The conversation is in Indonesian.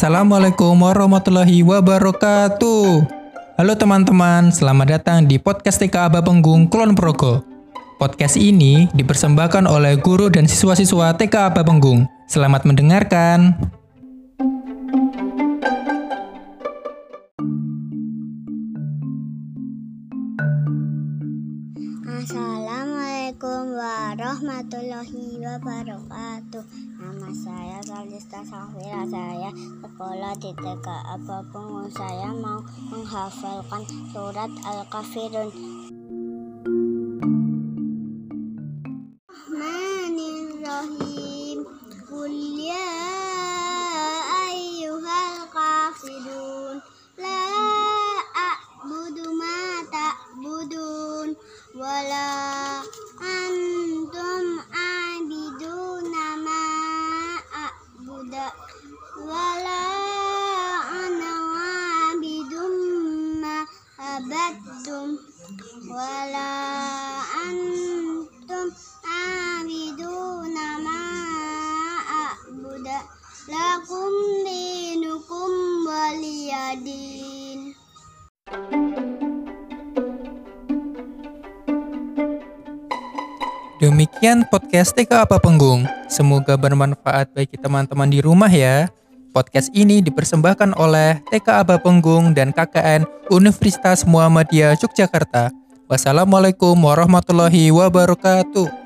Assalamualaikum warahmatullahi wabarakatuh. Halo teman-teman, selamat datang di podcast TK Aba Penggung Kulon Progo. Podcast ini dipersembahkan oleh guru dan siswa-siswa TK Aba Penggung. Selamat mendengarkan. Assalamualaikum warahmatullahi wabarakatuh. Nama saya Kalista Safira. Saya sekolah di TK Punggung. Saya mau menghafalkan surat Al-Kafirun. Antum abiduna ma a'budu. Wala ana abidum ma abattum. Wala antum abiduna ma a'budu. Lakum dinukum waliyadin. Demikian podcast TK Apa Penggung. Semoga bermanfaat bagi teman-teman di rumah ya. Podcast ini dipersembahkan oleh TK Aba Penggung dan KKN Universitas Muhammadiyah Yogyakarta. Wassalamualaikum warahmatullahi wabarakatuh.